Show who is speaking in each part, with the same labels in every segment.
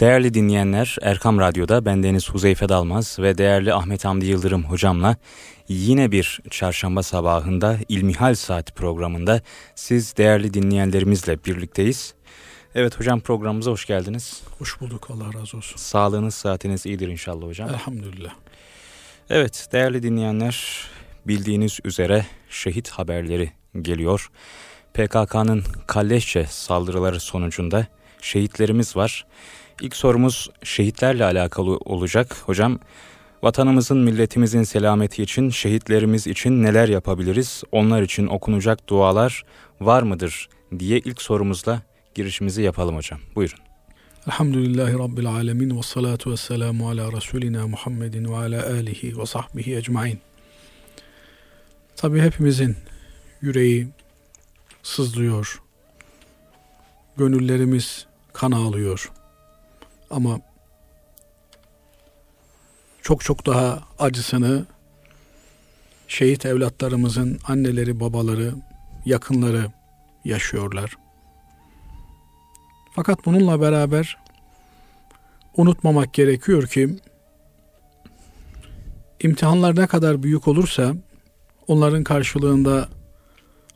Speaker 1: Değerli dinleyenler, Erkam Radyo'da bendeniz Huzeyfe Dalmaz ve değerli Ahmet Hamdi Yıldırım hocamla yine bir çarşamba sabahında İlmihal Saat programında siz değerli dinleyenlerimizle birlikteyiz. Evet hocam programımıza hoş geldiniz.
Speaker 2: Hoş bulduk Allah razı olsun.
Speaker 1: Sağlığınız saatiniz iyidir inşallah hocam.
Speaker 2: Elhamdülillah.
Speaker 1: Evet değerli dinleyenler bildiğiniz üzere şehit haberleri geliyor. PKK'nın kalleşçe saldırıları sonucunda şehitlerimiz var. İlk sorumuz şehitlerle alakalı olacak. Hocam vatanımızın milletimizin selameti için şehitlerimiz için neler yapabiliriz? Onlar için okunacak dualar var mıdır diye ilk sorumuzla girişimizi yapalım hocam. Buyurun.
Speaker 2: Elhamdülillahi Rabbil alemin ve salatu ve selamu ala Resulina Muhammedin ve ala alihi ve sahbihi ecmain. Tabi hepimizin yüreği sızlıyor. Gönüllerimiz kan ağlıyor. Ama çok çok daha acısını şehit evlatlarımızın anneleri, babaları, yakınları yaşıyorlar. Fakat bununla beraber unutmamak gerekiyor ki imtihanlar ne kadar büyük olursa onların karşılığında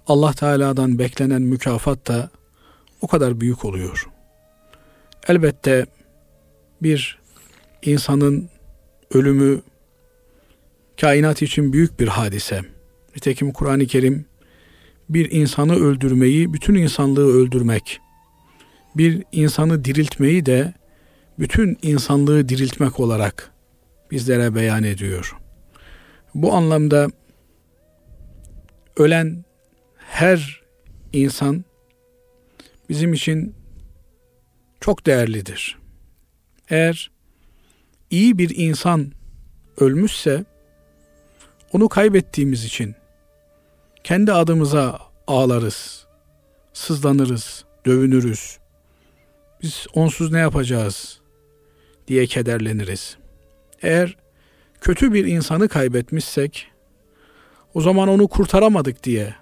Speaker 2: Allah Teala'dan beklenen mükafat da o kadar büyük oluyor. Elbette bir insanın ölümü kainat için büyük bir hadise. Nitekim Kur'an-ı Kerim bir insanı öldürmeyi, bütün insanlığı öldürmek, bir insanı diriltmeyi de bütün insanlığı diriltmek olarak bizlere beyan ediyor. Bu anlamda ölen her insan bizim için çok değerlidir. Eğer iyi bir insan ölmüşse onu kaybettiğimiz için kendi adımıza ağlarız, sızlanırız, dövünürüz. Biz onsuz ne yapacağız diye kederleniriz. Eğer kötü bir insanı kaybetmişsek o zaman onu kurtaramadık diye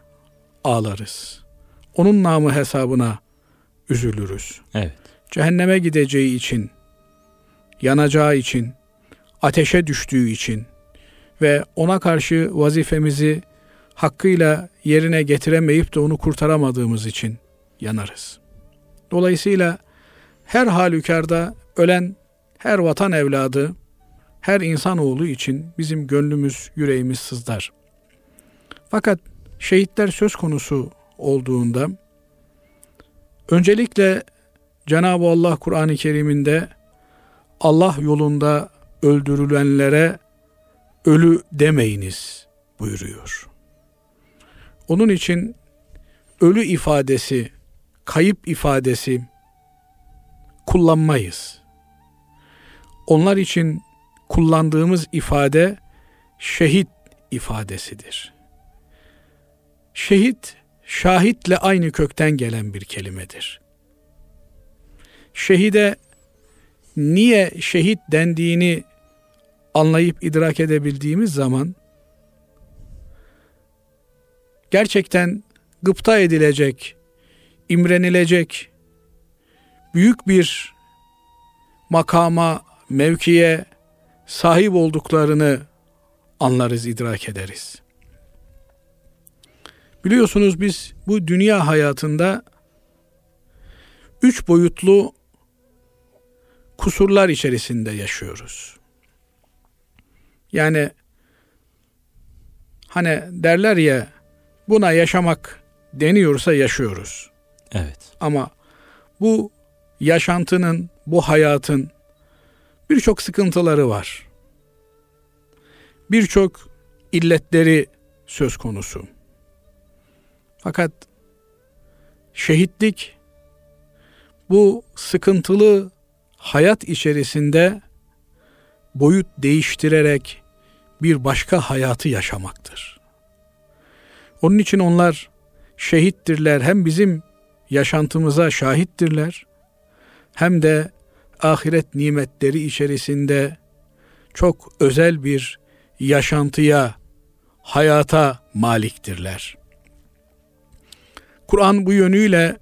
Speaker 2: ağlarız. Onun namı hesabına üzülürüz.
Speaker 1: Evet.
Speaker 2: Cehenneme gideceği için, yanacağı için, ateşe düştüğü için ve ona karşı vazifemizi hakkıyla yerine getiremeyip de onu kurtaramadığımız için yanarız. Dolayısıyla her halükarda ölen her vatan evladı, her insanoğlu için bizim gönlümüz, yüreğimiz sızlar. Fakat şehitler söz konusu olduğunda öncelikle Cenab-ı Allah Kur'an-ı Kerim'inde Allah yolunda öldürülenlere ölü demeyiniz buyuruyor. Onun için ölü ifadesi, kayıp ifadesi kullanmayız. Onlar için kullandığımız ifade şehit ifadesidir. Şehit, şahitle aynı kökten gelen bir kelimedir. Şehide niye şehit dendiğini anlayıp idrak edebildiğimiz zaman gerçekten gıpta edilecek, imrenilecek büyük bir makama, mevkiye sahip olduklarını anlarız, idrak ederiz. Biliyorsunuz biz bu dünya hayatında üç boyutlu kusurlar içerisinde yaşıyoruz. Yani hani derler ya buna yaşamak deniyorsa yaşıyoruz.
Speaker 1: Evet.
Speaker 2: Ama bu yaşantının, bu hayatın birçok sıkıntıları var. Birçok illetleri söz konusu. Fakat şehitlik bu sıkıntılı hayat içerisinde boyut değiştirerek bir başka hayatı yaşamaktır. Onun için onlar şehittirler hem bizim yaşantımıza şahittirler hem de ahiret nimetleri içerisinde çok özel bir yaşantıya, hayata maliktirler. Kur'an bu yönüyle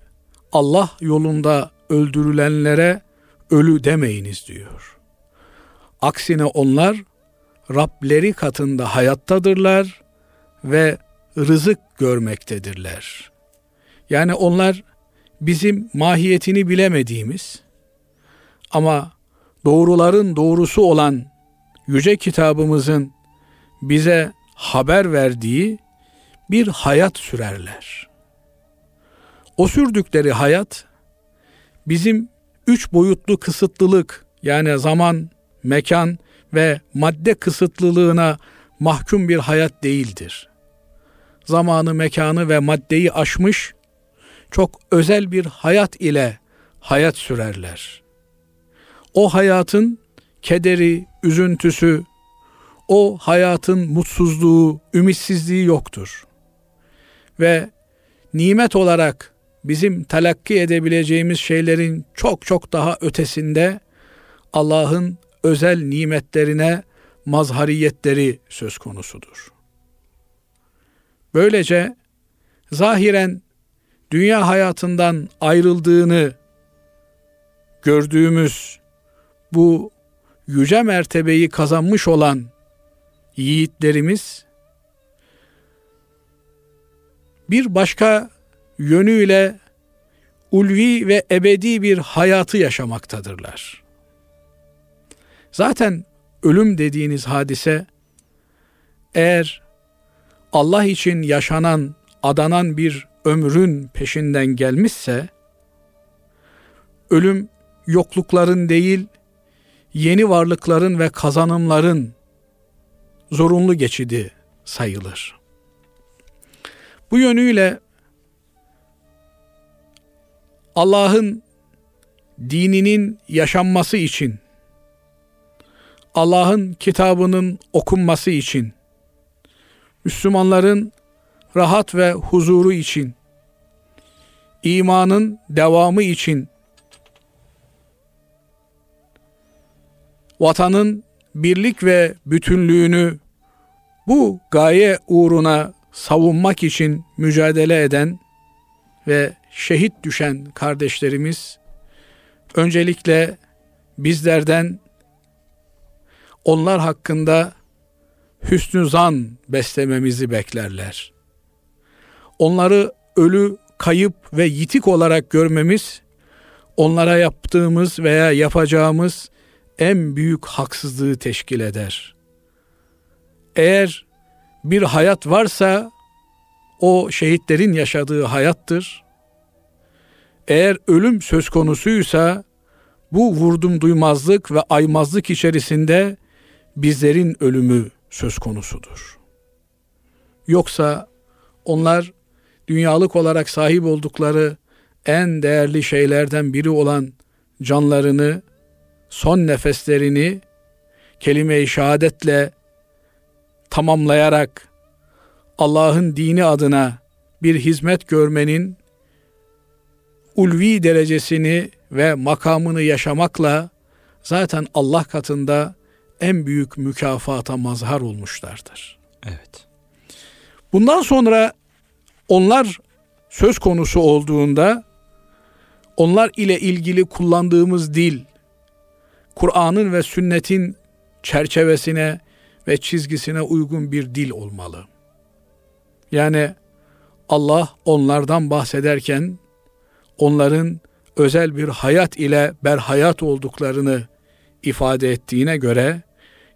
Speaker 2: Allah yolunda öldürülenlere ölü demeyiniz diyor. Aksine onlar Rableri katında hayattadırlar ve rızık görmektedirler. Yani onlar bizim mahiyetini bilemediğimiz ama doğruların doğrusu olan yüce kitabımızın bize haber verdiği bir hayat sürerler. O sürdükleri hayat bizim üç boyutlu kısıtlılık yani zaman, mekan ve madde kısıtlılığına mahkum bir hayat değildir. Zamanı, mekanı ve maddeyi aşmış çok özel bir hayat ile hayat sürerler. O hayatın kederi, üzüntüsü, o hayatın mutsuzluğu, ümitsizliği yoktur. Ve nimet olarak bizim telakki edebileceğimiz şeylerin çok çok daha ötesinde Allah'ın özel nimetlerine mazhariyetleri söz konusudur. Böylece zahiren dünya hayatından ayrıldığını gördüğümüz bu yüce mertebeyi kazanmış olan yiğitlerimiz bir başka yönüyle ulvi ve ebedi bir hayatı yaşamaktadırlar. Zaten ölüm dediğiniz hadise eğer Allah için yaşanan, adanan bir ömrün peşinden gelmişse ölüm yoklukların değil, yeni varlıkların ve kazanımların zorunlu geçidi sayılır. Bu yönüyle Allah'ın dininin yaşanması için, Allah'ın kitabının okunması için, Müslümanların rahat ve huzuru için, imanın devamı için, vatanın birlik ve bütünlüğünü bu gaye uğruna savunmak için mücadele eden ve şehit düşen kardeşlerimiz öncelikle bizlerden onlar hakkında hüsnü zan beslememizi beklerler. Onları ölü, kayıp ve yitik olarak görmemiz onlara yaptığımız veya yapacağımız en büyük haksızlığı teşkil eder. Eğer bir hayat varsa o şehitlerin yaşadığı hayattır. Eğer ölüm söz konusuysa bu vurdum duymazlık ve aymazlık içerisinde bizlerin ölümü söz konusudur. Yoksa onlar dünyalık olarak sahip oldukları en değerli şeylerden biri olan canlarını, son nefeslerini kelime-i şehadetle tamamlayarak Allah'ın dini adına bir hizmet görmenin ulvi derecesini ve makamını yaşamakla zaten Allah katında en büyük mükafata mazhar olmuşlardır.
Speaker 1: Evet.
Speaker 2: Bundan sonra onlar söz konusu olduğunda onlar ile ilgili kullandığımız dil Kur'an'ın ve sünnetin çerçevesine ve çizgisine uygun bir dil olmalı. Yani Allah onlardan bahsederken onların özel bir hayat ile berhayat olduklarını ifade ettiğine göre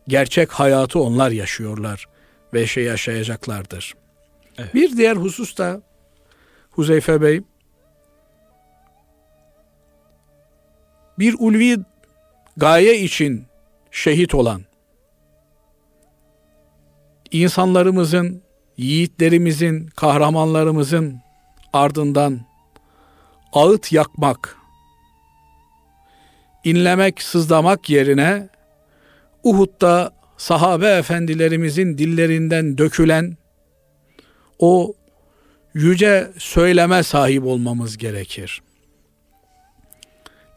Speaker 2: gerçek hayatı onlar yaşıyorlar ve şey yaşayacaklardır. Evet. Bir diğer husus da Huzeyfe Bey bir ulvi gaye için şehit olan insanlarımızın, yiğitlerimizin, kahramanlarımızın ardından ağıt yakmak, inlemek, sızlamak yerine Uhud'da sahabe efendilerimizin dillerinden dökülen o yüce söyleme sahip olmamız gerekir.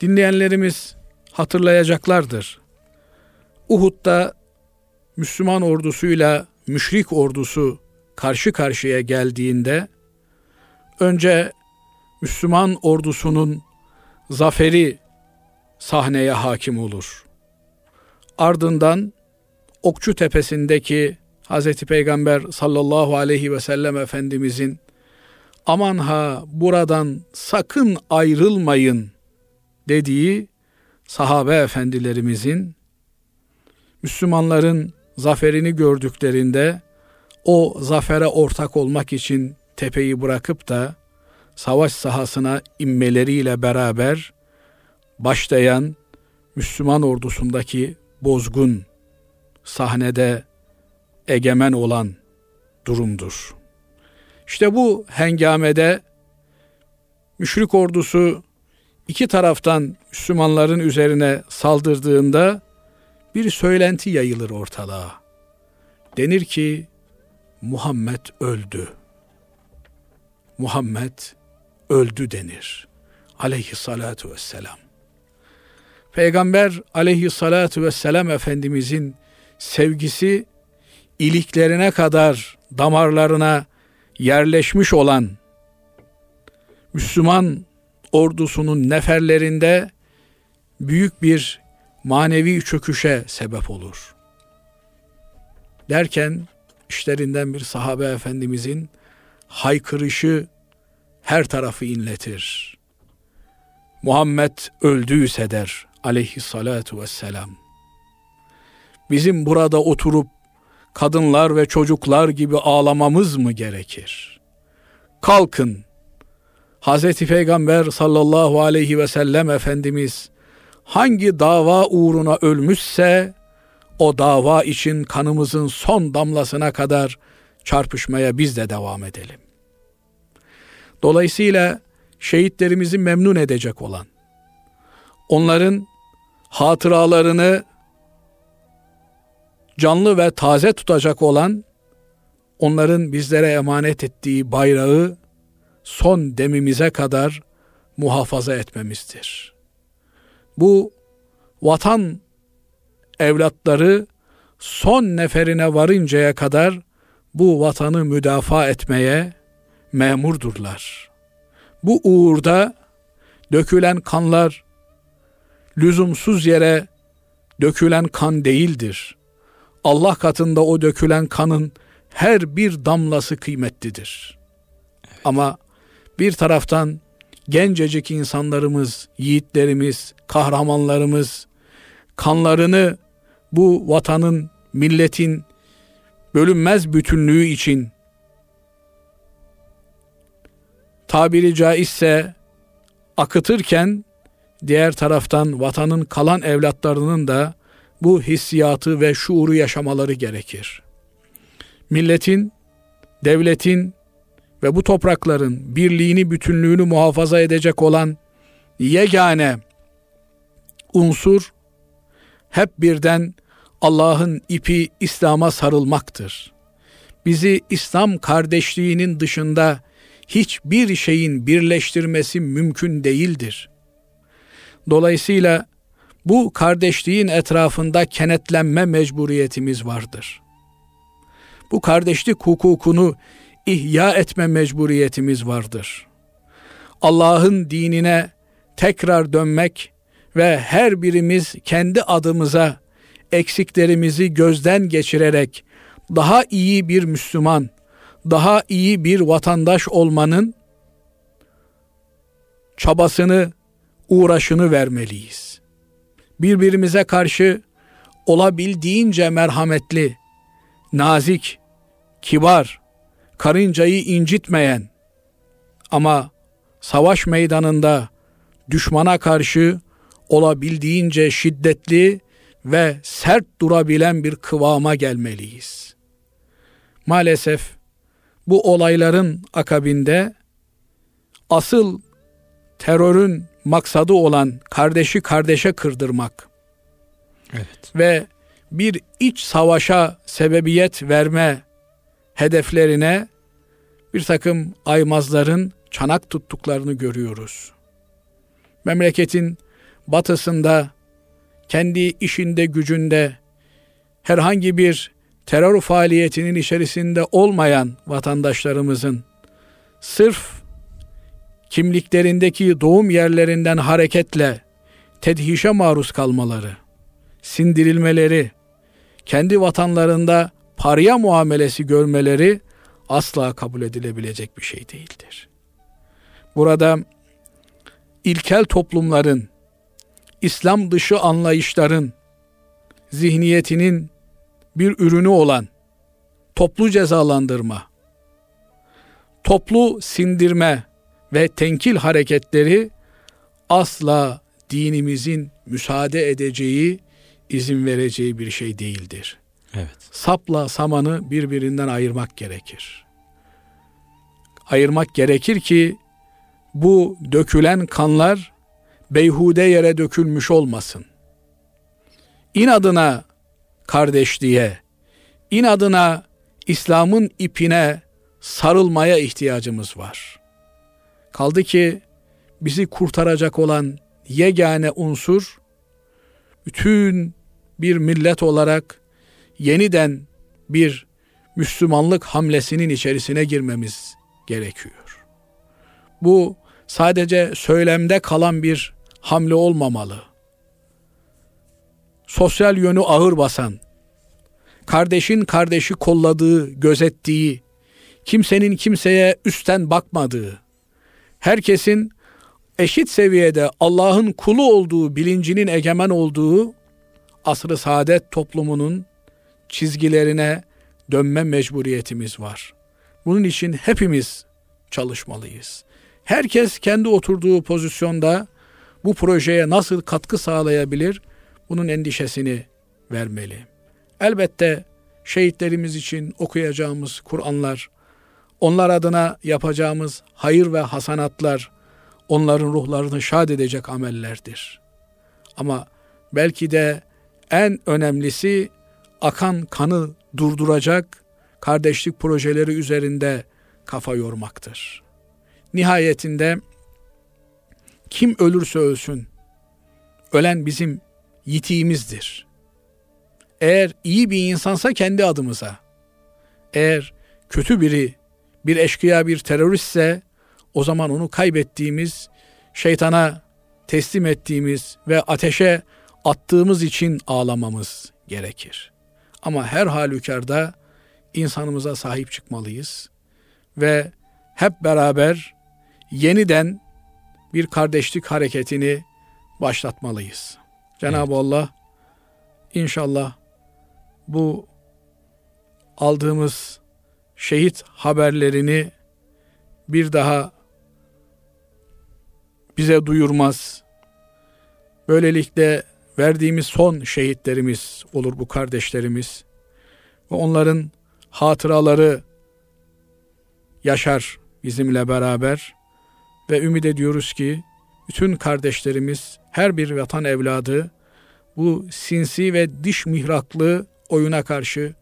Speaker 2: Dinleyenlerimiz hatırlayacaklardır. Uhud'da Müslüman ordusuyla müşrik ordusu karşı karşıya geldiğinde önce Müslüman ordusunun zaferi sahneye hakim olur. Ardından Okçu Tepesi'ndeki Hz. Peygamber sallallahu aleyhi ve sellem Efendimizin aman ha buradan sakın ayrılmayın dediği sahabe efendilerimizin Müslümanların zaferini gördüklerinde o zafere ortak olmak için tepeyi bırakıp da savaş sahasına inmeleriyle beraber başlayan Müslüman ordusundaki bozgun sahnede egemen olan durumdur. İşte bu hengamede müşrik ordusu iki taraftan Müslümanların üzerine saldırdığında bir söylenti yayılır ortalığa. Denir ki Muhammed öldü. Muhammed öldü denir. Aleyhissalatu vesselam. Peygamber aleyhissalatu vesselam Efendimizin sevgisi iliklerine kadar damarlarına yerleşmiş olan Müslüman ordusunun neferlerinde büyük bir manevi çöküşe sebep olur. Derken işlerinden bir sahabe efendimizin haykırışı her tarafı inletir. Muhammed öldüyse der aleyhissalatu vesselam. Bizim burada oturup kadınlar ve çocuklar gibi ağlamamız mı gerekir? Kalkın. Hz. Peygamber sallallahu aleyhi ve sellem Efendimiz hangi dava uğruna ölmüşse o dava için kanımızın son damlasına kadar çarpışmaya biz de devam edelim. Dolayısıyla şehitlerimizi memnun edecek olan, onların hatıralarını canlı ve taze tutacak olan, onların bizlere emanet ettiği bayrağı son demimize kadar muhafaza etmemizdir. Bu vatan evlatları son neferine varıncaya kadar bu vatanı müdafaa etmeye memurdurlar. Bu uğurda dökülen kanlar lüzumsuz yere dökülen kan değildir. Allah katında o dökülen kanın her bir damlası kıymetlidir. Evet. Ama bir taraftan gencecik insanlarımız, yiğitlerimiz, kahramanlarımız kanlarını bu vatanın, milletin bölünmez bütünlüğü için tabiri caizse akıtırken diğer taraftan vatanın kalan evlatlarının da bu hissiyatı ve şuuru yaşamaları gerekir. Milletin, devletin ve bu toprakların birliğini, bütünlüğünü muhafaza edecek olan yegane unsur hep birden Allah'ın ipi İslam'a sarılmaktır. Bizi İslam kardeşliğinin dışında hiçbir şeyin birleştirmesi mümkün değildir. Dolayısıyla bu kardeşliğin etrafında kenetlenme mecburiyetimiz vardır. Bu kardeşlik hukukunu ihya etme mecburiyetimiz vardır. Allah'ın dinine tekrar dönmek ve her birimiz kendi adımıza eksiklerimizi gözden geçirerek daha iyi bir Müslüman, daha iyi bir vatandaş olmanın çabasını, uğraşını vermeliyiz. Birbirimize karşı olabildiğince merhametli, nazik, kibar, karıncayı incitmeyen ama savaş meydanında düşmana karşı olabildiğince şiddetli ve sert durabilen bir kıvama gelmeliyiz. Maalesef bu olayların akabinde asıl terörün maksadı olan kardeşi kardeşe kırdırmak evet. ve bir iç savaşa sebebiyet verme hedeflerine bir takım aymazların çanak tuttuklarını görüyoruz. Memleketin batısında kendi işinde gücünde herhangi bir terör faaliyetinin içerisinde olmayan vatandaşlarımızın sırf kimliklerindeki doğum yerlerinden hareketle tedhişe maruz kalmaları, sindirilmeleri, kendi vatanlarında parya muamelesi görmeleri asla kabul edilebilecek bir şey değildir. Burada ilkel toplumların, İslam dışı anlayışların zihniyetinin bir ürünü olan toplu cezalandırma, toplu sindirme ve tenkil hareketleri asla dinimizin müsaade edeceği, izin vereceği bir şey değildir.
Speaker 1: Evet.
Speaker 2: Sapla samanı birbirinden ayırmak gerekir. Ayırmak gerekir ki bu dökülen kanlar beyhude yere dökülmüş olmasın. İnadına kardeşliğe, inadına İslam'ın ipine sarılmaya ihtiyacımız var. Kaldı ki bizi kurtaracak olan yegane unsur bütün bir millet olarak yeniden bir Müslümanlık hamlesinin içerisine girmemiz gerekiyor. Bu sadece söylemde kalan bir hamle olmamalı. Sosyal yönü ağır basan, kardeşin kardeşi kolladığı, gözettiği, kimsenin kimseye üstten bakmadığı, herkesin eşit seviyede Allah'ın kulu olduğu bilincinin egemen olduğu asr-ı saadet toplumunun çizgilerine dönme mecburiyetimiz var. Bunun için hepimiz çalışmalıyız. Herkes kendi oturduğu pozisyonda bu projeye nasıl katkı sağlayabilir? Bunun endişesini vermeli. Elbette şehitlerimiz için okuyacağımız Kur'anlar, onlar adına yapacağımız hayır ve hasanatlar, onların ruhlarını şad edecek amellerdir. Ama belki de en önemlisi akan kanı durduracak kardeşlik projeleri üzerinde kafa yormaktır. Nihayetinde kim ölürse ölsün ölen bizim yitiğimizdir. Eğer iyi bir insansa kendi adımıza, eğer kötü biri, bir eşkıya, bir teröristse o zaman onu kaybettiğimiz, şeytana teslim ettiğimiz ve ateşe attığımız için ağlamamız gerekir. Ama her halükarda insanımıza sahip çıkmalıyız ve hep beraber yeniden bir kardeşlik hareketini başlatmalıyız. Cenab-ı evet. Allah inşallah bu aldığımız şehit haberlerini bir daha bize duyurmaz. Böylelikle verdiğimiz son şehitlerimiz olur bu kardeşlerimiz. Ve onların hatıraları yaşar bizimle beraber ve ümit ediyoruz ki bütün kardeşlerimiz her bir vatan evladı bu sinsi ve diş mihraklı oyuna karşı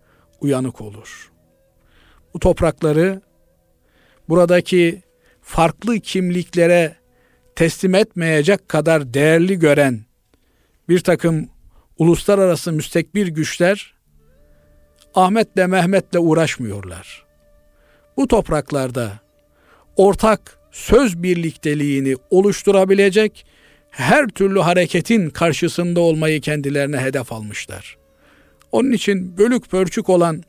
Speaker 2: uyanık olur. Bu toprakları buradaki farklı kimliklere teslim etmeyecek kadar değerli gören bir takım uluslararası müstekbir güçler Ahmet'le Mehmet'le uğraşmıyorlar. Bu topraklarda ortak söz birlikteliğini oluşturabilecek her türlü hareketin karşısında olmayı kendilerine hedef almışlar. Onun için bölük pörçük olan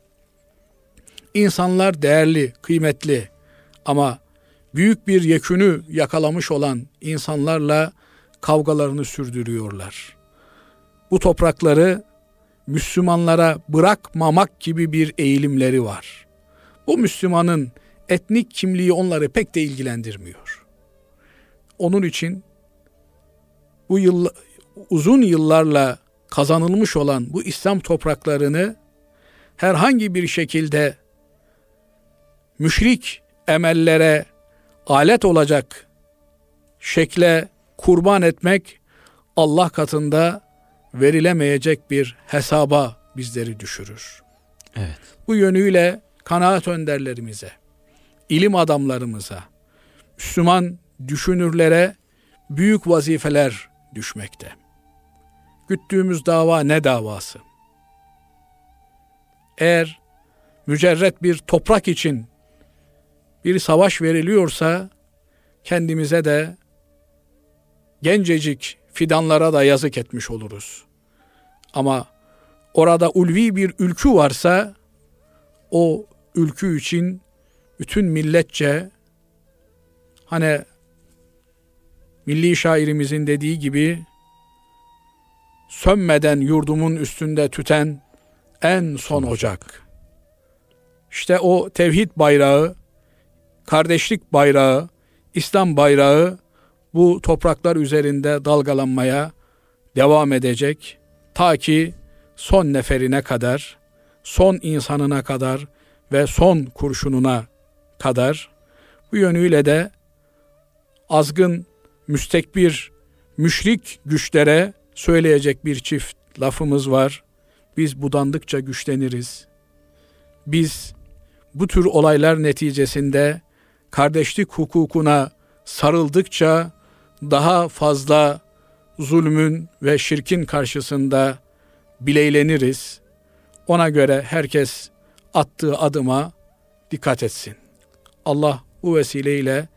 Speaker 2: insanlar değerli, kıymetli ama büyük bir yekünü yakalamış olan insanlarla kavgalarını sürdürüyorlar. Bu toprakları Müslümanlara bırakmamak gibi bir eğilimleri var. Bu Müslümanın etnik kimliği onları pek de ilgilendirmiyor. Onun için bu yıl, uzun yıllarla kazanılmış olan bu İslam topraklarını herhangi bir şekilde müşrik emellere alet olacak şekle kurban etmek Allah katında verilemeyecek bir hesaba bizleri düşürür.
Speaker 1: Evet.
Speaker 2: Bu yönüyle kanaat önderlerimize, ilim adamlarımıza, Müslüman düşünürlere büyük vazifeler düşmekte. Güttüğümüz dava ne davası? Eğer mücerret bir toprak için bir savaş veriliyorsa kendimize de gencecik fidanlara da yazık etmiş oluruz. Ama orada ulvi bir ülkü varsa o ülkü için bütün milletçe hani milli şairimizin dediği gibi sönmeden yurdumun üstünde tüten en son ocak. İşte o tevhid bayrağı, kardeşlik bayrağı, İslam bayrağı bu topraklar üzerinde dalgalanmaya devam edecek. Ta ki son neferine kadar, son insanına kadar ve son kurşununa kadar bu yönüyle de azgın, müstekbir, müşrik güçlere söyleyecek bir çift lafımız var. Biz budandıkça güçleniriz. Biz bu tür olaylar neticesinde kardeşlik hukukuna sarıldıkça daha fazla zulmün ve şirkin karşısında bileyleniriz. Ona göre herkes attığı adıma dikkat etsin. Allah bu vesileyle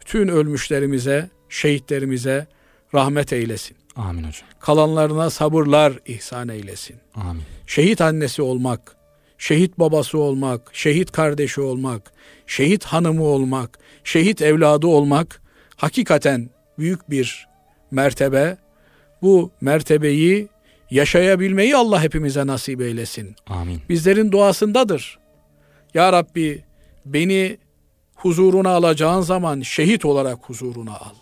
Speaker 2: bütün ölmüşlerimize, şehitlerimize rahmet eylesin.
Speaker 1: Amin hocam.
Speaker 2: Kalanlarına sabırlar ihsan eylesin.
Speaker 1: Amin.
Speaker 2: Şehit annesi olmak, şehit babası olmak, şehit kardeşi olmak, şehit hanımı olmak, şehit evladı olmak hakikaten büyük bir mertebe. Bu mertebeyi yaşayabilmeyi Allah hepimize nasip eylesin.
Speaker 1: Amin.
Speaker 2: Bizlerin duasındadır. Ya Rabbi beni huzuruna alacağın zaman şehit olarak huzuruna al.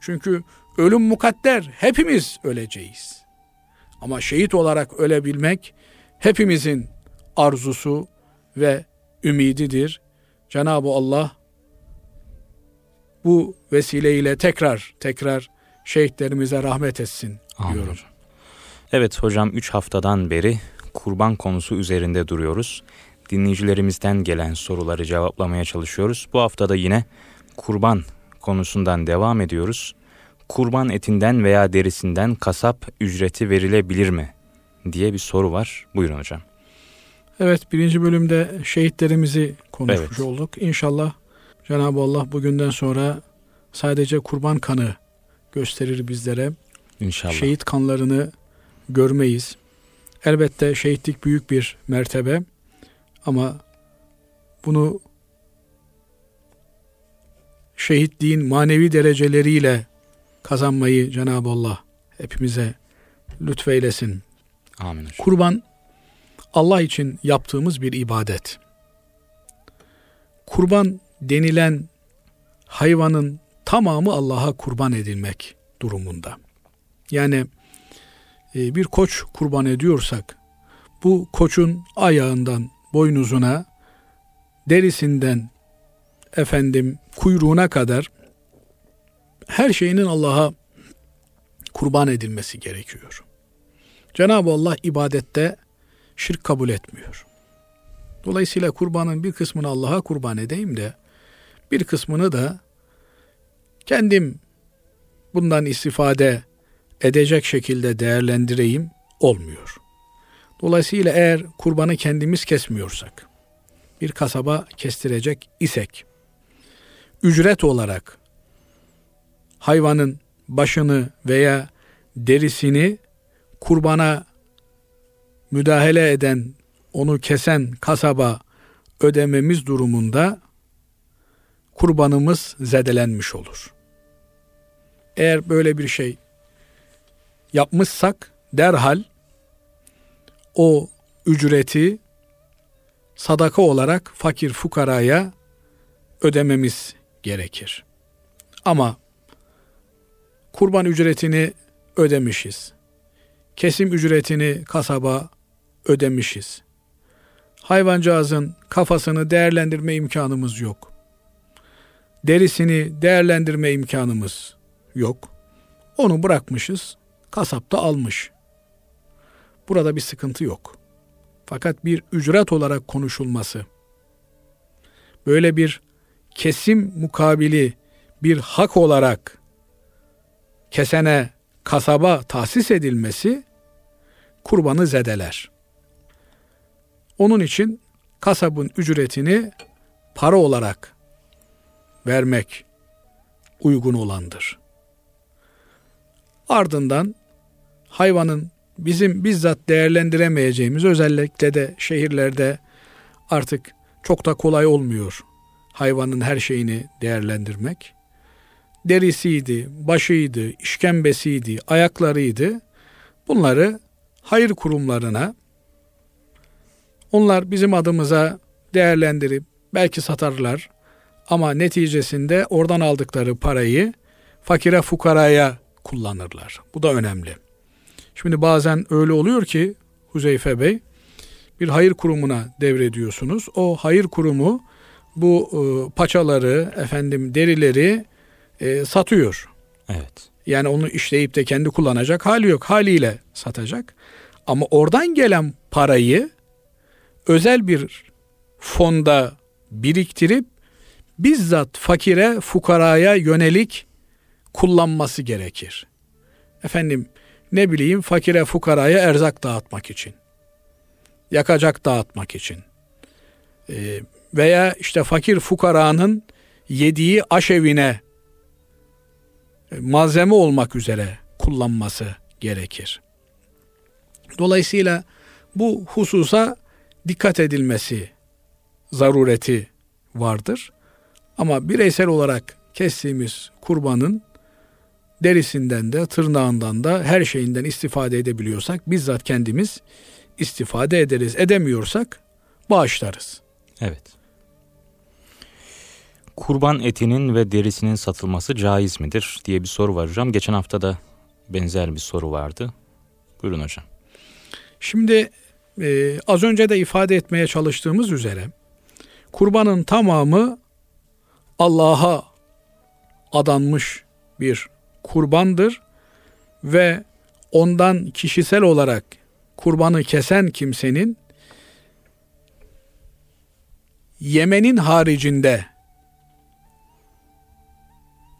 Speaker 2: Çünkü ölüm mukadder. Hepimiz öleceğiz. Ama şehit olarak ölebilmek hepimizin arzusu ve ümididir. Cenab-ı Allah bu vesileyle tekrar tekrar şehitlerimize rahmet etsin
Speaker 1: Amin
Speaker 2: diyorum.
Speaker 1: hocam. Evet hocam 3 haftadan beri kurban konusu üzerinde duruyoruz. Dinleyicilerimizden gelen soruları cevaplamaya çalışıyoruz. Bu haftada yine kurban konusundan devam ediyoruz. Kurban etinden veya derisinden kasap ücreti verilebilir mi? diye bir soru var. Buyurun hocam.
Speaker 2: Evet birinci bölümde şehitlerimizi konuşmuş
Speaker 1: Evet.
Speaker 2: olduk. İnşallah Cenab-ı Allah bugünden sonra sadece kurban kanı gösterir bizlere.
Speaker 1: İnşallah.
Speaker 2: Şehit kanlarını görmeyiz. Elbette şehitlik büyük bir mertebe ama bunu şehitliğin manevi dereceleriyle kazanmayı Cenab-ı Allah hepimize lütfeylesin.
Speaker 1: Amin.
Speaker 2: Kurban Allah için yaptığımız bir ibadet. Kurban denilen hayvanın tamamı Allah'a kurban edilmek durumunda. Yani e, bir koç kurban ediyorsak bu koçun ayağından boynuzuna derisinden efendim kuyruğuna kadar her şeyinin Allah'a kurban edilmesi gerekiyor. Cenab-ı Allah ibadette şirk kabul etmiyor. Dolayısıyla kurbanın bir kısmını Allah'a kurban edeyim de bir kısmını da kendim bundan istifade edecek şekilde değerlendireyim olmuyor. Dolayısıyla eğer kurbanı kendimiz kesmiyorsak, bir kasaba kestirecek isek, ücret olarak hayvanın başını veya derisini kurbana müdahale eden, onu kesen kasaba ödememiz durumunda kurbanımız zedelenmiş olur. Eğer böyle bir şey yapmışsak derhal o ücreti sadaka olarak fakir fukaraya ödememiz gerekir. Ama kurban ücretini ödemişiz. Kesim ücretini kasaba ödemişiz. Hayvancağızın kafasını değerlendirme imkanımız yok. Derisini değerlendirme imkanımız yok. Onu bırakmışız. Kasap da almış. Burada bir sıkıntı yok. Fakat bir ücret olarak konuşulması, böyle bir kesim mukabili bir hak olarak kesene kasaba tahsis edilmesi kurbanı zedeler. Onun için kasabın ücretini para olarak vermek uygun olandır. Ardından hayvanın bizim bizzat değerlendiremeyeceğimiz özellikle de şehirlerde artık çok da kolay olmuyor hayvanın her şeyini değerlendirmek. Derisiydi, başıydı, işkembesiydi, ayaklarıydı. Bunları hayır kurumlarına onlar bizim adımıza değerlendirip belki satarlar ama neticesinde oradan aldıkları parayı fakire fukaraya kullanırlar. Bu da önemli. Şimdi bazen öyle oluyor ki Huzeyfe Bey bir hayır kurumuna devrediyorsunuz. O hayır kurumu bu e, paçaları, efendim derileri e, satıyor.
Speaker 1: Evet.
Speaker 2: Yani onu işleyip de kendi kullanacak hali yok. Haliyle satacak. Ama oradan gelen parayı özel bir fonda biriktirip bizzat fakire, fukaraya yönelik kullanması gerekir. Efendim ne bileyim fakire, fukaraya erzak dağıtmak için. Yakacak dağıtmak için. Ee, veya işte fakir fukaranın yediği aşevine e, malzeme olmak üzere kullanması gerekir. Dolayısıyla bu hususa dikkat edilmesi zarureti vardır. Ama bireysel olarak kestiğimiz kurbanın derisinden de tırnağından da her şeyinden istifade edebiliyorsak bizzat kendimiz istifade ederiz. Edemiyorsak bağışlarız.
Speaker 1: Evet. Kurban etinin ve derisinin satılması caiz midir diye bir soru var hocam. Geçen hafta da benzer bir soru vardı. Buyurun hocam.
Speaker 2: Şimdi e, az önce de ifade etmeye çalıştığımız üzere kurbanın tamamı Allah'a adanmış bir kurbandır ve ondan kişisel olarak kurbanı kesen kimsenin yemenin haricinde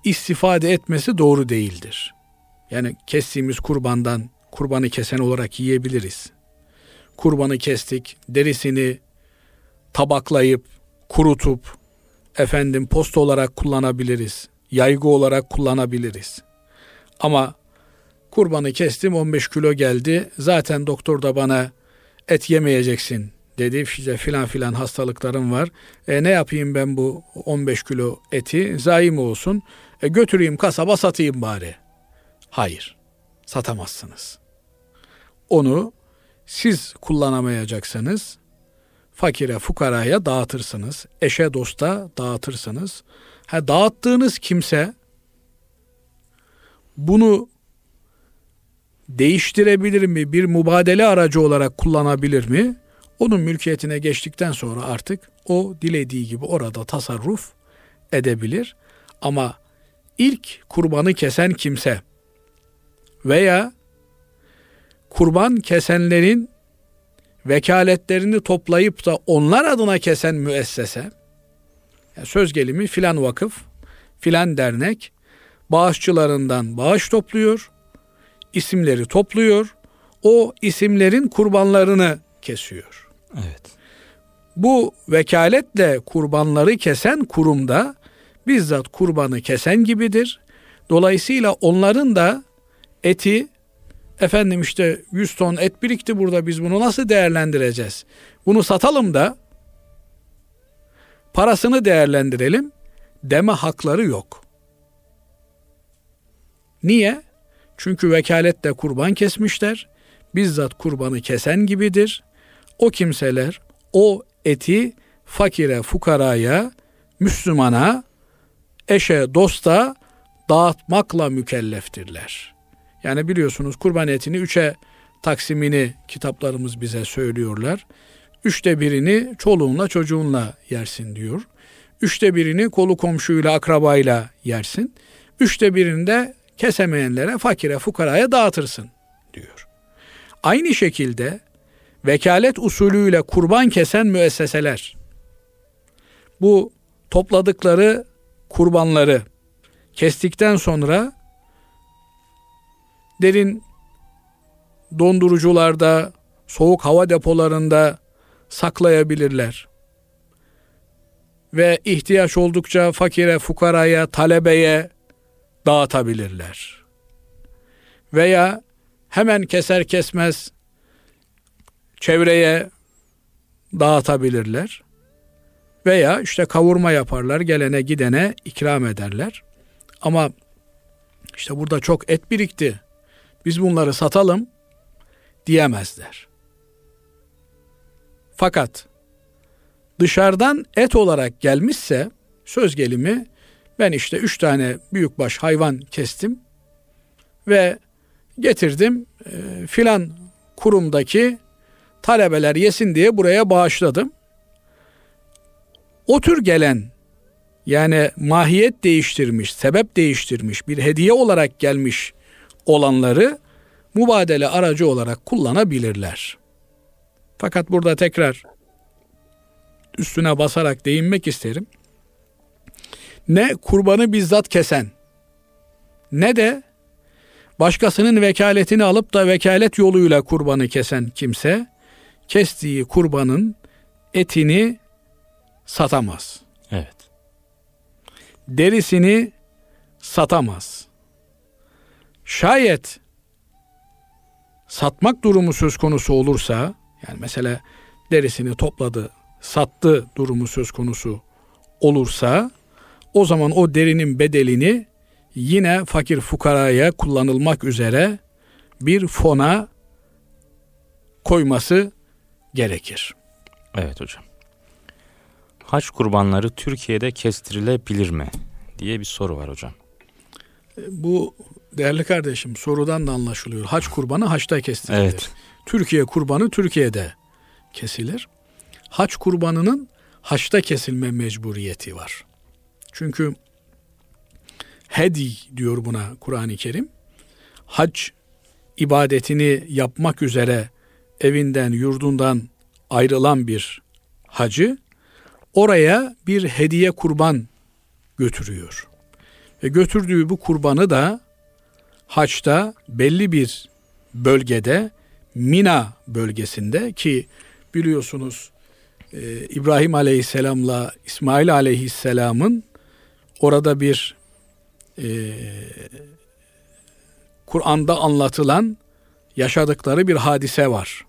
Speaker 2: istifade etmesi doğru değildir. Yani kestiğimiz kurbandan kurbanı kesen olarak yiyebiliriz. Kurbanı kestik, derisini tabaklayıp, kurutup, efendim posta olarak kullanabiliriz. Yaygı olarak kullanabiliriz. Ama kurbanı kestim 15 kilo geldi. Zaten doktor da bana et yemeyeceksin dedi. İşte filan filan hastalıklarım var. E, ne yapayım ben bu 15 kilo eti? Zayi olsun? E, götüreyim kasaba satayım bari. Hayır. Satamazsınız. Onu siz kullanamayacaksınız. Fakire, fukaraya dağıtırsınız. Eşe, dosta dağıtırsınız. Ha, dağıttığınız kimse bunu değiştirebilir mi? Bir mübadele aracı olarak kullanabilir mi? Onun mülkiyetine geçtikten sonra artık o dilediği gibi orada tasarruf edebilir. Ama ilk kurbanı kesen kimse veya kurban kesenlerin vekaletlerini toplayıp da onlar adına kesen müessese söz gelimi filan vakıf, filan dernek bağışçılarından bağış topluyor, isimleri topluyor, o isimlerin kurbanlarını kesiyor.
Speaker 1: Evet.
Speaker 2: Bu vekaletle kurbanları kesen kurumda bizzat kurbanı kesen gibidir. Dolayısıyla onların da eti efendim işte 100 ton et birikti burada biz bunu nasıl değerlendireceğiz? Bunu satalım da parasını değerlendirelim deme hakları yok. Niye? Çünkü vekaletle kurban kesmişler. Bizzat kurbanı kesen gibidir. O kimseler o eti fakire, fukaraya, Müslümana, eşe, dosta dağıtmakla mükelleftirler. Yani biliyorsunuz kurban etini üçe taksimini kitaplarımız bize söylüyorlar. Üçte birini çoluğunla çocuğunla yersin diyor. Üçte birini kolu komşuyla akrabayla yersin. Üçte birini de kesemeyenlere fakire fukaraya dağıtırsın diyor. Aynı şekilde vekalet usulüyle kurban kesen müesseseler bu topladıkları kurbanları kestikten sonra derin dondurucularda, soğuk hava depolarında saklayabilirler. Ve ihtiyaç oldukça fakire, fukaraya, talebeye dağıtabilirler. veya hemen keser kesmez çevreye dağıtabilirler. Veya işte kavurma yaparlar, gelene gidene ikram ederler. Ama işte burada çok et birikti. Biz bunları satalım diyemezler. Fakat dışarıdan et olarak gelmişse söz gelimi ben işte üç tane büyükbaş hayvan kestim ve getirdim e, filan kurumdaki talebeler yesin diye buraya bağışladım. O tür gelen yani mahiyet değiştirmiş, sebep değiştirmiş, bir hediye olarak gelmiş olanları mübadele aracı olarak kullanabilirler. Fakat burada tekrar üstüne basarak değinmek isterim. Ne kurbanı bizzat kesen ne de başkasının vekaletini alıp da vekalet yoluyla kurbanı kesen kimse kestiği kurbanın etini satamaz.
Speaker 1: Evet.
Speaker 2: Derisini satamaz. Şayet satmak durumu söz konusu olursa yani mesela derisini topladı, sattı durumu söz konusu olursa o zaman o derinin bedelini yine fakir fukaraya kullanılmak üzere bir fona koyması gerekir.
Speaker 1: Evet hocam. Haç kurbanları Türkiye'de kestirilebilir mi diye bir soru var hocam.
Speaker 2: Bu değerli kardeşim sorudan da anlaşılıyor. Haç kurbanı haçta kestirilir.
Speaker 1: Evet.
Speaker 2: Türkiye kurbanı Türkiye'de kesilir. Haç kurbanının haçta kesilme mecburiyeti var. Çünkü hedi diyor buna Kur'an-ı Kerim. Hac ibadetini yapmak üzere evinden, yurdundan ayrılan bir hacı oraya bir hediye kurban götürüyor. Ve götürdüğü bu kurbanı da haçta belli bir bölgede Mina bölgesinde ki biliyorsunuz e, İbrahim Aleyhisselam'la İsmail Aleyhisselam'ın orada bir e, Kur'an'da anlatılan yaşadıkları bir hadise var.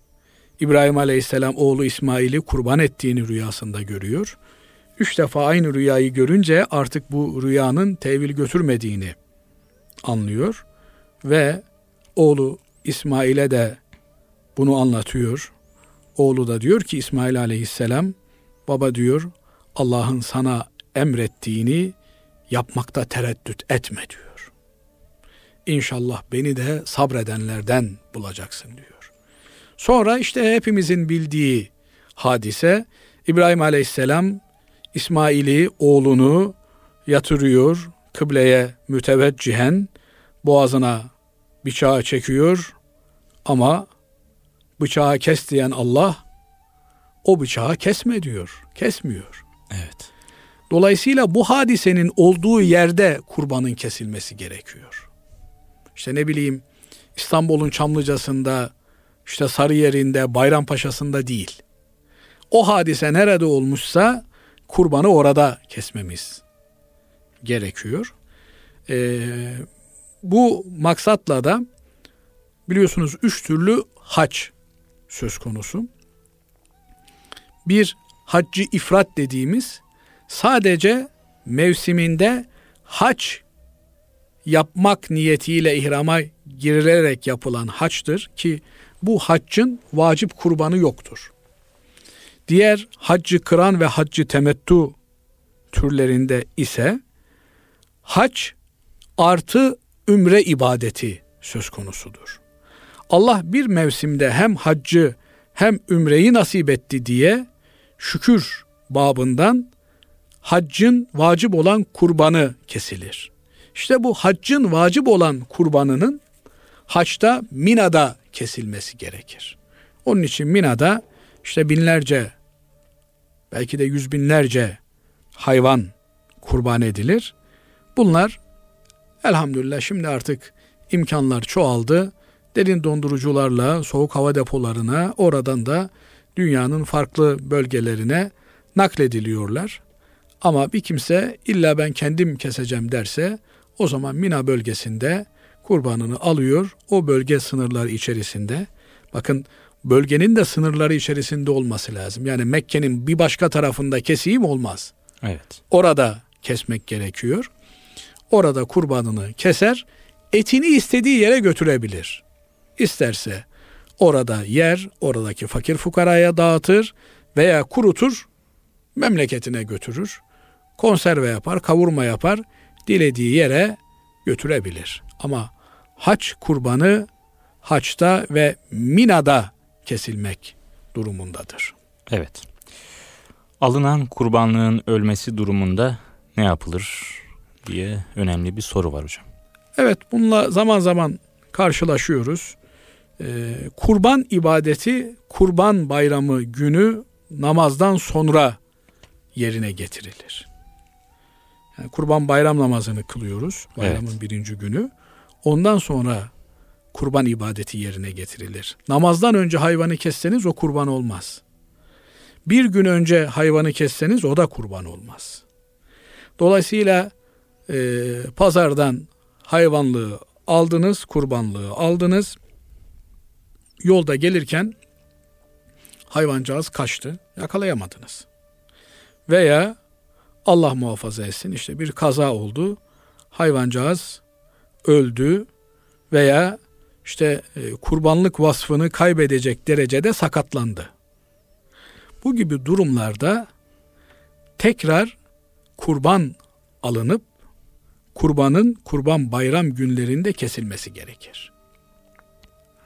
Speaker 2: İbrahim Aleyhisselam oğlu İsmail'i kurban ettiğini rüyasında görüyor. Üç defa aynı rüyayı görünce artık bu rüyanın tevil götürmediğini anlıyor ve oğlu İsmail'e de bunu anlatıyor. Oğlu da diyor ki İsmail Aleyhisselam baba diyor Allah'ın sana emrettiğini yapmakta tereddüt etme diyor. İnşallah beni de sabredenlerden bulacaksın diyor. Sonra işte hepimizin bildiği hadise İbrahim Aleyhisselam İsmail'i oğlunu yatırıyor kıbleye müteveccihen boğazına bıçağı çekiyor ama bıçağı kes diyen Allah o bıçağı kesme diyor. Kesmiyor.
Speaker 1: Evet.
Speaker 2: Dolayısıyla bu hadisenin olduğu yerde kurbanın kesilmesi gerekiyor. İşte ne bileyim İstanbul'un Çamlıca'sında, işte Sarıyer'inde, Bayrampaşa'sında değil. O hadise nerede olmuşsa kurbanı orada kesmemiz gerekiyor. Ee, bu maksatla da biliyorsunuz üç türlü hac söz konusu. Bir haccı ifrat dediğimiz sadece mevsiminde hac yapmak niyetiyle ihrama girilerek yapılan haçtır ki bu haccın vacip kurbanı yoktur. Diğer haccı kıran ve haccı temettu türlerinde ise hac artı ümre ibadeti söz konusudur. Allah bir mevsimde hem haccı hem ümreyi nasip etti diye şükür babından haccın vacip olan kurbanı kesilir. İşte bu haccın vacip olan kurbanının haçta Mina'da kesilmesi gerekir. Onun için Mina'da işte binlerce belki de yüz binlerce hayvan kurban edilir. Bunlar elhamdülillah şimdi artık imkanlar çoğaldı. Derin dondurucularla soğuk hava depolarına oradan da dünyanın farklı bölgelerine naklediliyorlar. Ama bir kimse illa ben kendim keseceğim derse o zaman Mina bölgesinde kurbanını alıyor. O bölge sınırları içerisinde. Bakın bölgenin de sınırları içerisinde olması lazım. Yani Mekke'nin bir başka tarafında keseyim olmaz.
Speaker 1: Evet.
Speaker 2: Orada kesmek gerekiyor. Orada kurbanını keser, etini istediği yere götürebilir. İsterse orada yer, oradaki fakir fukaraya dağıtır veya kurutur, memleketine götürür. Konserve yapar, kavurma yapar, dilediği yere götürebilir. Ama haç kurbanı haçta ve Mina'da kesilmek durumundadır.
Speaker 1: Evet. Alınan kurbanlığın ölmesi durumunda ne yapılır diye önemli bir soru var hocam.
Speaker 2: Evet bununla zaman zaman karşılaşıyoruz. Ee, kurban ibadeti kurban bayramı günü namazdan sonra yerine getirilir. Yani kurban bayram namazını kılıyoruz bayramın evet. birinci günü. Ondan sonra kurban ibadeti yerine getirilir. Namazdan önce hayvanı kesseniz o kurban olmaz. Bir gün önce hayvanı kesseniz o da kurban olmaz. Dolayısıyla e, pazardan hayvanlığı aldınız, kurbanlığı aldınız. Yolda gelirken hayvancağız kaçtı, yakalayamadınız. Veya Allah muhafaza etsin işte bir kaza oldu, hayvancağız öldü veya işte e, kurbanlık vasfını kaybedecek derecede sakatlandı. Bu gibi durumlarda tekrar kurban alınıp kurbanın kurban bayram günlerinde kesilmesi gerekir.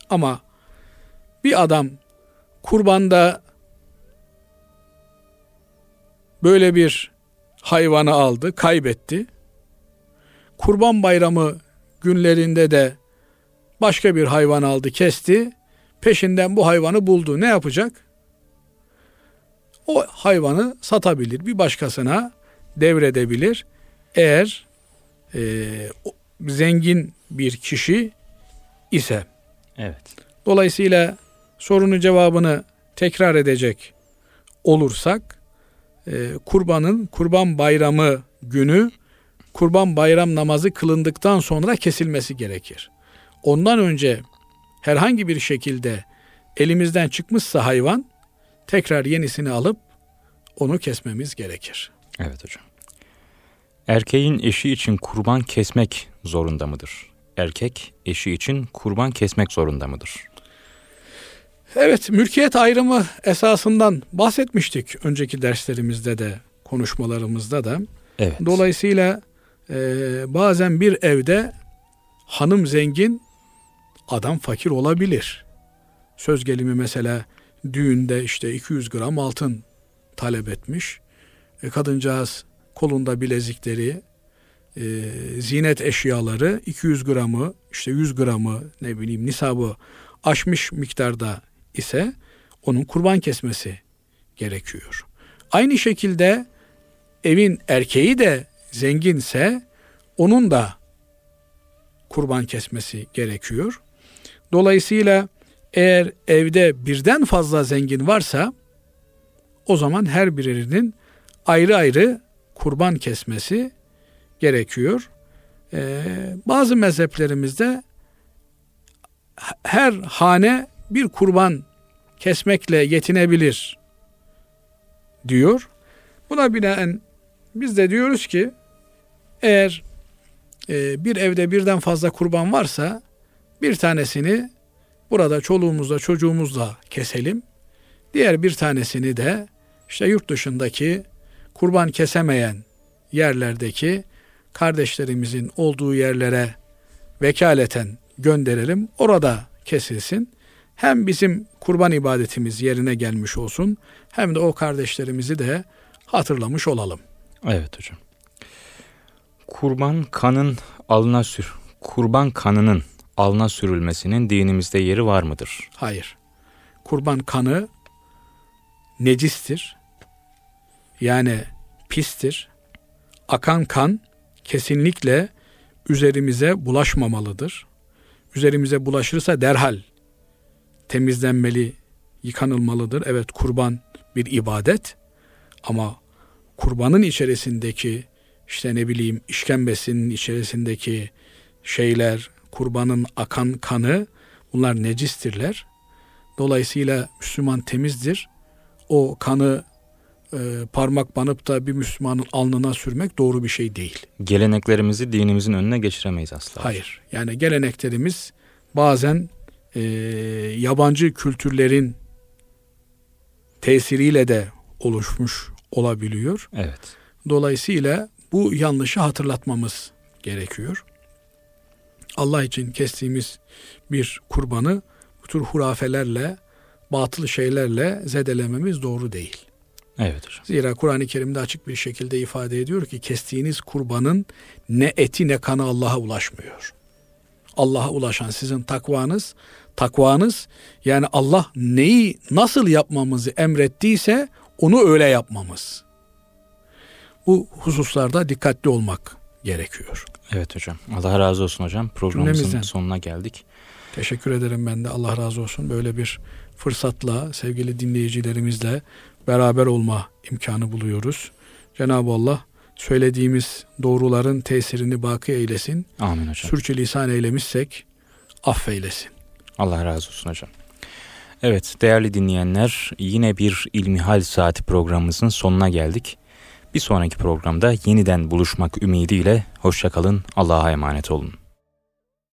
Speaker 2: Ama bir adam kurbanda böyle bir hayvanı aldı, kaybetti. Kurban bayramı günlerinde de başka bir hayvan aldı, kesti. Peşinden bu hayvanı buldu. Ne yapacak? O hayvanı satabilir, bir başkasına devredebilir. Eğer e, zengin bir kişi ise.
Speaker 1: Evet.
Speaker 2: Dolayısıyla sorunun cevabını tekrar edecek olursak e, kurbanın kurban bayramı günü kurban bayram namazı kılındıktan sonra kesilmesi gerekir. Ondan önce herhangi bir şekilde elimizden çıkmışsa hayvan tekrar yenisini alıp onu kesmemiz gerekir.
Speaker 1: Evet hocam. Erkeğin eşi için kurban kesmek zorunda mıdır? Erkek eşi için kurban kesmek zorunda mıdır?
Speaker 2: Evet, mülkiyet ayrımı esasından bahsetmiştik önceki derslerimizde de, konuşmalarımızda da.
Speaker 1: Evet.
Speaker 2: Dolayısıyla e, bazen bir evde hanım zengin, adam fakir olabilir. Söz gelimi mesela düğünde işte 200 gram altın talep etmiş. E, kadıncağız kolunda bilezikleri, e, zinet eşyaları 200 gramı, işte 100 gramı ne bileyim nisabı aşmış miktarda ise onun kurban kesmesi gerekiyor. Aynı şekilde evin erkeği de zenginse onun da kurban kesmesi gerekiyor. Dolayısıyla eğer evde birden fazla zengin varsa o zaman her birinin ayrı ayrı kurban kesmesi gerekiyor. Ee, bazı mezheplerimizde her hane bir kurban kesmekle yetinebilir diyor. Buna binaen biz de diyoruz ki eğer e, bir evde birden fazla kurban varsa bir tanesini burada çoluğumuzla çocuğumuzla keselim. Diğer bir tanesini de işte yurt dışındaki kurban kesemeyen yerlerdeki kardeşlerimizin olduğu yerlere vekaleten gönderelim. Orada kesilsin. Hem bizim kurban ibadetimiz yerine gelmiş olsun hem de o kardeşlerimizi de hatırlamış olalım.
Speaker 1: Evet hocam. Kurban kanın alına sür kurban kanının alına sürülmesinin dinimizde yeri var mıdır?
Speaker 2: Hayır. Kurban kanı necistir. Yani pistir. Akan kan kesinlikle üzerimize bulaşmamalıdır. Üzerimize bulaşırsa derhal temizlenmeli, yıkanılmalıdır. Evet kurban bir ibadet ama kurbanın içerisindeki işte ne bileyim işkembesinin içerisindeki şeyler, kurbanın akan kanı bunlar necistirler. Dolayısıyla Müslüman temizdir. O kanı e, parmak banıp da bir Müslümanın alnına sürmek doğru bir şey değil.
Speaker 1: Geleneklerimizi dinimizin önüne geçiremeyiz asla.
Speaker 2: Hayır. Yani geleneklerimiz bazen e, yabancı kültürlerin tesiriyle de oluşmuş olabiliyor.
Speaker 1: Evet.
Speaker 2: Dolayısıyla bu yanlışı hatırlatmamız gerekiyor. Allah için kestiğimiz bir kurbanı bu tür hurafelerle, batıl şeylerle zedelememiz doğru değil.
Speaker 1: Evet hocam.
Speaker 2: Zira Kur'an-ı Kerim'de açık bir şekilde ifade ediyor ki kestiğiniz kurbanın ne eti ne kanı Allah'a ulaşmıyor. Allah'a ulaşan sizin takvanız, takvanız yani Allah neyi nasıl yapmamızı emrettiyse onu öyle yapmamız. Bu hususlarda dikkatli olmak gerekiyor.
Speaker 1: Evet hocam. Allah razı olsun hocam. Programımızın
Speaker 2: Cümlemizden.
Speaker 1: sonuna geldik.
Speaker 2: Teşekkür ederim ben de. Allah razı olsun. Böyle bir fırsatla sevgili dinleyicilerimizle beraber olma imkanı buluyoruz. Cenab-ı Allah söylediğimiz doğruların tesirini baki eylesin.
Speaker 1: Amin hocam.
Speaker 2: Sürçülisan eylemişsek affeylesin.
Speaker 1: Allah razı olsun hocam. Evet değerli dinleyenler yine bir İlmihal Saati programımızın sonuna geldik. Bir sonraki programda yeniden buluşmak ümidiyle hoşçakalın Allah'a emanet olun.